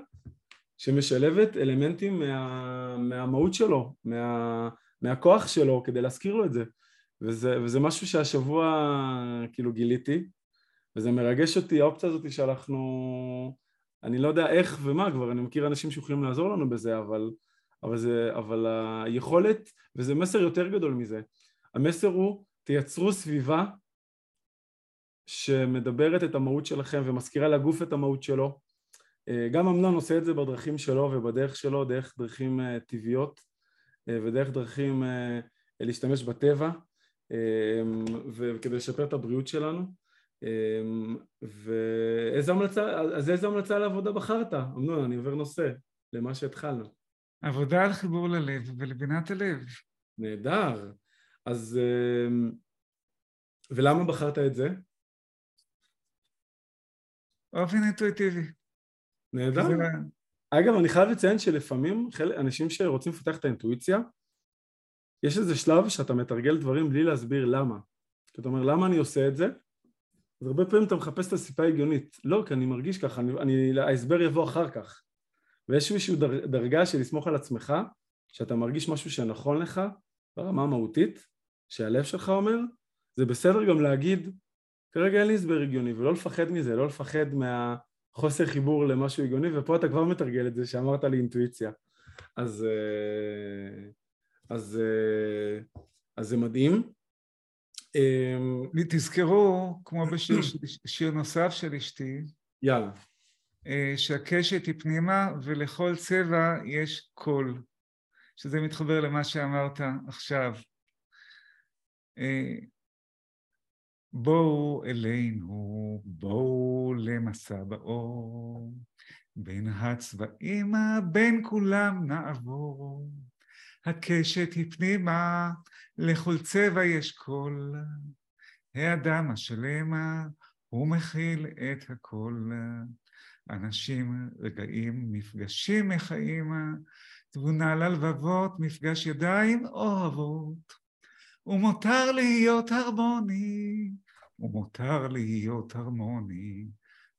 שמשלבת אלמנטים מה, מהמהות שלו, מה, מהכוח שלו כדי להזכיר לו את זה. וזה, וזה משהו שהשבוע כאילו גיליתי וזה מרגש אותי האופציה הזאת שאנחנו, אני לא יודע איך ומה כבר, אני מכיר אנשים שיכולים לעזור לנו בזה אבל, אבל, זה, אבל היכולת, וזה מסר יותר גדול מזה המסר הוא תייצרו סביבה שמדברת את המהות שלכם ומזכירה לגוף את המהות שלו. אה, גם אמנון עושה את זה בדרכים שלו ובדרך שלו, דרך דרכים אה, טבעיות אה, ודרך דרכים להשתמש בטבע וכדי לשפר את הבריאות שלנו. ואיזה המלצה, אז איזה המלצה לעבודה בחרת? אמנון, אני עובר נושא למה שהתחלנו. עבודה על חיבור ללב ולבינת הלב. נהדר. אז... אמ, ולמה בחרת את זה? באופן אינטואיטיבי. נהדר. זה... אגב, אני חייב לציין שלפעמים אנשים שרוצים לפתח את האינטואיציה, יש איזה שלב שאתה מתרגל דברים בלי להסביר למה. אתה אומר, למה אני עושה את זה? אז הרבה פעמים אתה מחפש את הסיפה ההגיונית. לא, כי אני מרגיש ככה, אני, אני, ההסבר יבוא אחר כך. ויש איזושהי דר, דרגה של לסמוך על עצמך, שאתה מרגיש משהו שנכון לך, ברמה המהותית, שהלב שלך אומר, זה בסדר גם להגיד, כרגע אין לי הסבר הגיוני, ולא לפחד מזה, לא לפחד מהחוסר חיבור למשהו הגיוני, ופה אתה כבר מתרגל את זה שאמרת לי אינטואיציה. אז, אה, אז, אה, אז זה מדהים. אמ, תזכרו, כמו בשיר שיר נוסף של אשתי, יאללה. אה, שהקשת היא פנימה ולכל צבע יש קול. שזה מתחבר למה שאמרת עכשיו. אה, בואו אלינו, בואו למסע באור, בין הצבעים בין כולם נעבור. הקשת היא פנימה, לכל צבע יש קול. האדם השלמה, הוא מכיל את הכל. אנשים, רגעים, מפגשים מחיים, תבונה ללבבות, מפגש ידיים אוהבות. ומותר להיות הרמוני, ומותר להיות הרמוני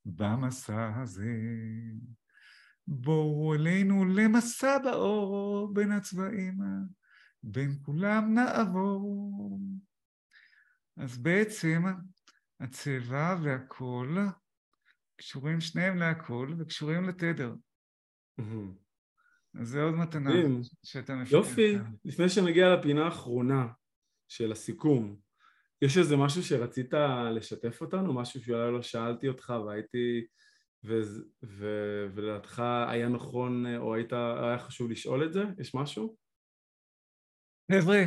במסע הזה. בואו אלינו למסע באור בין הצבעים, בין כולם נעבור. אז בעצם הצבע והקול קשורים שניהם להקול וקשורים לתדר. אז זה עוד מתנה שאתה מפתח. יופי, לפני שנגיע לפינה האחרונה של הסיכום, יש איזה משהו שרצית לשתף אותנו? משהו שאולי לא שאלתי אותך והייתי... ולדעתך היה נכון או היית, היה חשוב לשאול את זה? יש משהו? חבר'ה,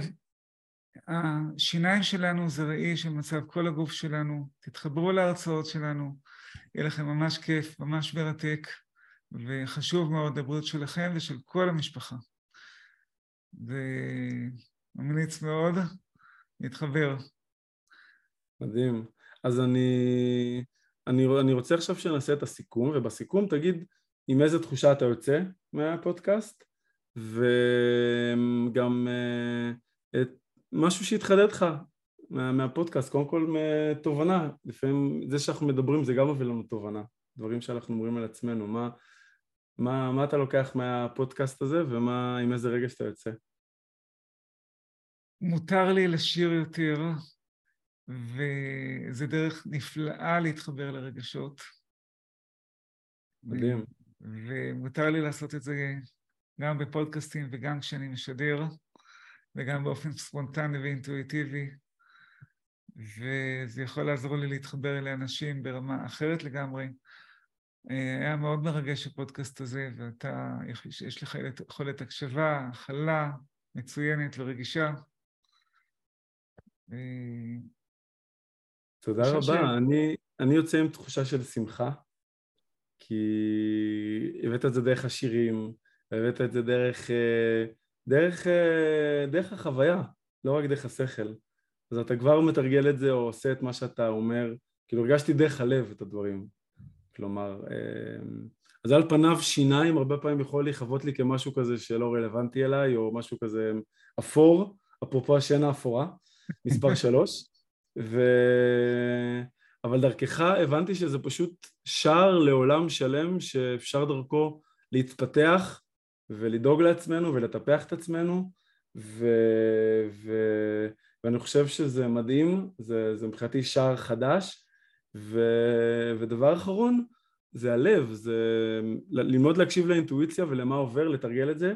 השיניים שלנו זה ראי של מצב כל הגוף שלנו, תתחברו להרצאות שלנו, יהיה לכם ממש כיף, ממש מרתק. וחשוב מאוד הבריאות שלכם ושל כל המשפחה. וממליץ מאוד להתחבר. מדהים. אז אני, אני, אני רוצה עכשיו שנעשה את הסיכום, ובסיכום תגיד עם איזה תחושה אתה יוצא מהפודקאסט, וגם uh, את משהו שהתחדד לך מה, מהפודקאסט, קודם כל תובנה, לפעמים זה שאנחנו מדברים זה גם מביא לנו תובנה, דברים שאנחנו אומרים על עצמנו, מה, מה, מה אתה לוקח מהפודקאסט הזה ועם איזה רגע שאתה יוצא? מותר לי לשיר יותר, וזה דרך נפלאה להתחבר לרגשות. מדהים. ומותר לי לעשות את זה גם בפודקאסטים וגם כשאני משדר, וגם באופן ספונטני ואינטואיטיבי. וזה יכול לעזור לי להתחבר לאנשים ברמה אחרת לגמרי. אה, היה מאוד מרגש הפודקאסט הזה, ואתה, יש לך יכולת הקשבה, הכלה מצוינת ורגישה. אה, תודה רבה. ש... אני, אני יוצא עם תחושה של שמחה, כי הבאת את זה דרך השירים, הבאת את זה דרך, אה, דרך, דרך החוויה, לא רק דרך השכל. אז אתה כבר מתרגל את זה או עושה את מה שאתה אומר, כאילו הרגשתי דרך הלב את הדברים. כלומר, אמ, אז על פניו שיניים הרבה פעמים יכול להיחוות לי כמשהו כזה שלא רלוונטי אליי, או משהו כזה אפור, אפרופו השינה האפורה, מספר שלוש, ו... אבל דרכך הבנתי שזה פשוט שער לעולם שלם שאפשר דרכו להתפתח ולדאוג לעצמנו ולטפח את עצמנו, ו... ו... ואני חושב שזה מדהים, זה, זה מבחינתי שער חדש, ו, ודבר אחרון זה הלב, זה ללמוד להקשיב לאינטואיציה ולמה עובר, לתרגל את זה,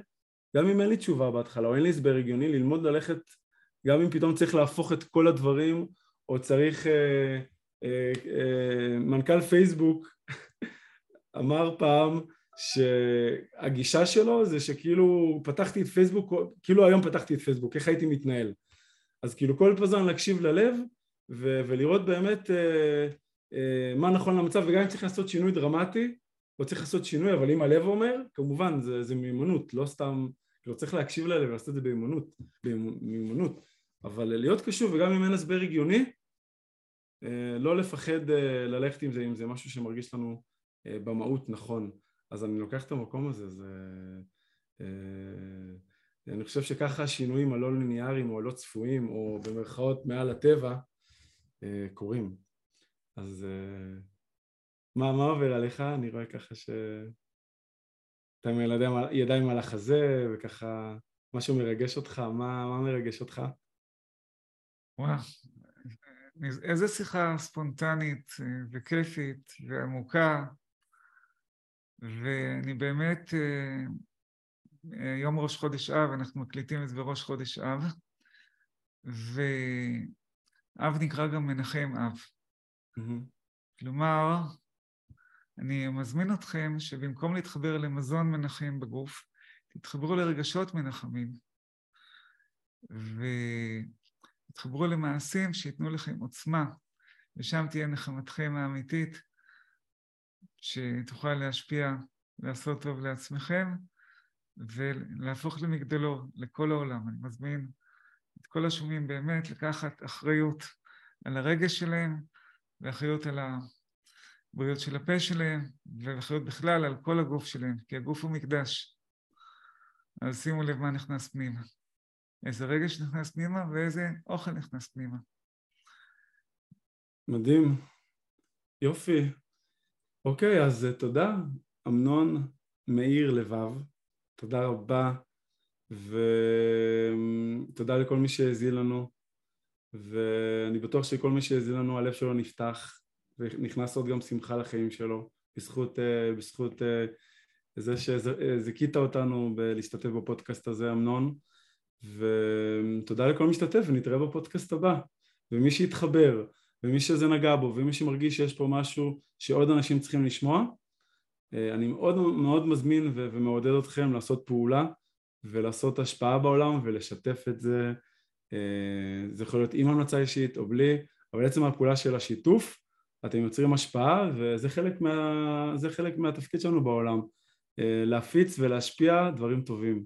גם אם אין לי תשובה בהתחלה או אין לי הסבר הגיוני, ללמוד ללכת, גם אם פתאום צריך להפוך את כל הדברים, או צריך, אה, אה, אה, מנכ"ל פייסבוק אמר פעם שהגישה שלו זה שכאילו פתחתי את פייסבוק, כאילו היום פתחתי את פייסבוק, איך הייתי מתנהל? אז כאילו כל פזן להקשיב ללב ו- ולראות באמת אה, אה, מה נכון למצב וגם אם צריך לעשות שינוי דרמטי או צריך לעשות שינוי אבל אם הלב אומר כמובן זה, זה מיומנות לא סתם כאילו צריך להקשיב ללב ולעשות את זה במיומנות, במיומנות אבל להיות קשוב וגם אם אין הסבר הגיוני אה, לא לפחד אה, ללכת עם זה אם זה משהו שמרגיש לנו אה, במהות נכון אז אני לוקח את המקום הזה זה אה, אני חושב שככה השינויים הלא ליניאריים או הלא צפויים או במרכאות מעל הטבע אה, קורים. אז אה, מה, מה עובר עליך? אני רואה ככה ש... אתה עם ידיים על החזה וככה משהו מרגש אותך, מה, מה מרגש אותך? וואו, איזה שיחה ספונטנית אה, וכיפית ועמוקה ואני באמת יום ראש חודש אב, אנחנו מקליטים את זה בראש חודש אב, ואב נקרא גם מנחם אב. Mm-hmm. כלומר, אני מזמין אתכם שבמקום להתחבר למזון מנחם בגוף, תתחברו לרגשות מנחמים, ותתחברו למעשים שייתנו לכם עוצמה, ושם תהיה נחמתכם האמיתית, שתוכל להשפיע, לעשות טוב לעצמכם, ולהפוך למגדלור לכל העולם. אני מזמין את כל השומעים באמת לקחת אחריות על הרגש שלהם ואחריות על הבריאות של הפה שלהם ואחריות בכלל על כל הגוף שלהם, כי הגוף הוא מקדש. אז שימו לב מה נכנס פנימה. איזה רגש נכנס פנימה ואיזה אוכל נכנס פנימה. מדהים. יופי. אוקיי, אז תודה, אמנון מאיר לבב. תודה רבה, ותודה לכל מי שהאזין לנו, ואני בטוח שכל מי שהאזין לנו הלב שלו נפתח, ונכנס עוד גם שמחה לחיים שלו, בזכות, אה, בזכות אה, זה שזיכית אותנו בלהשתתף בפודקאסט הזה, אמנון, ותודה לכל משתתף, ונתראה בפודקאסט הבא, ומי שיתחבר, ומי שזה נגע בו, ומי שמרגיש שיש פה משהו שעוד אנשים צריכים לשמוע, אה, אני מאוד מאוד מזמין ומעודד אתכם לעשות פעולה ולעשות השפעה בעולם ולשתף את זה, אה, זה יכול להיות עם המלצה אישית או בלי, אבל עצם הפעולה של השיתוף, אתם יוצרים השפעה וזה חלק, מה, חלק מהתפקיד שלנו בעולם, אה, להפיץ ולהשפיע דברים טובים.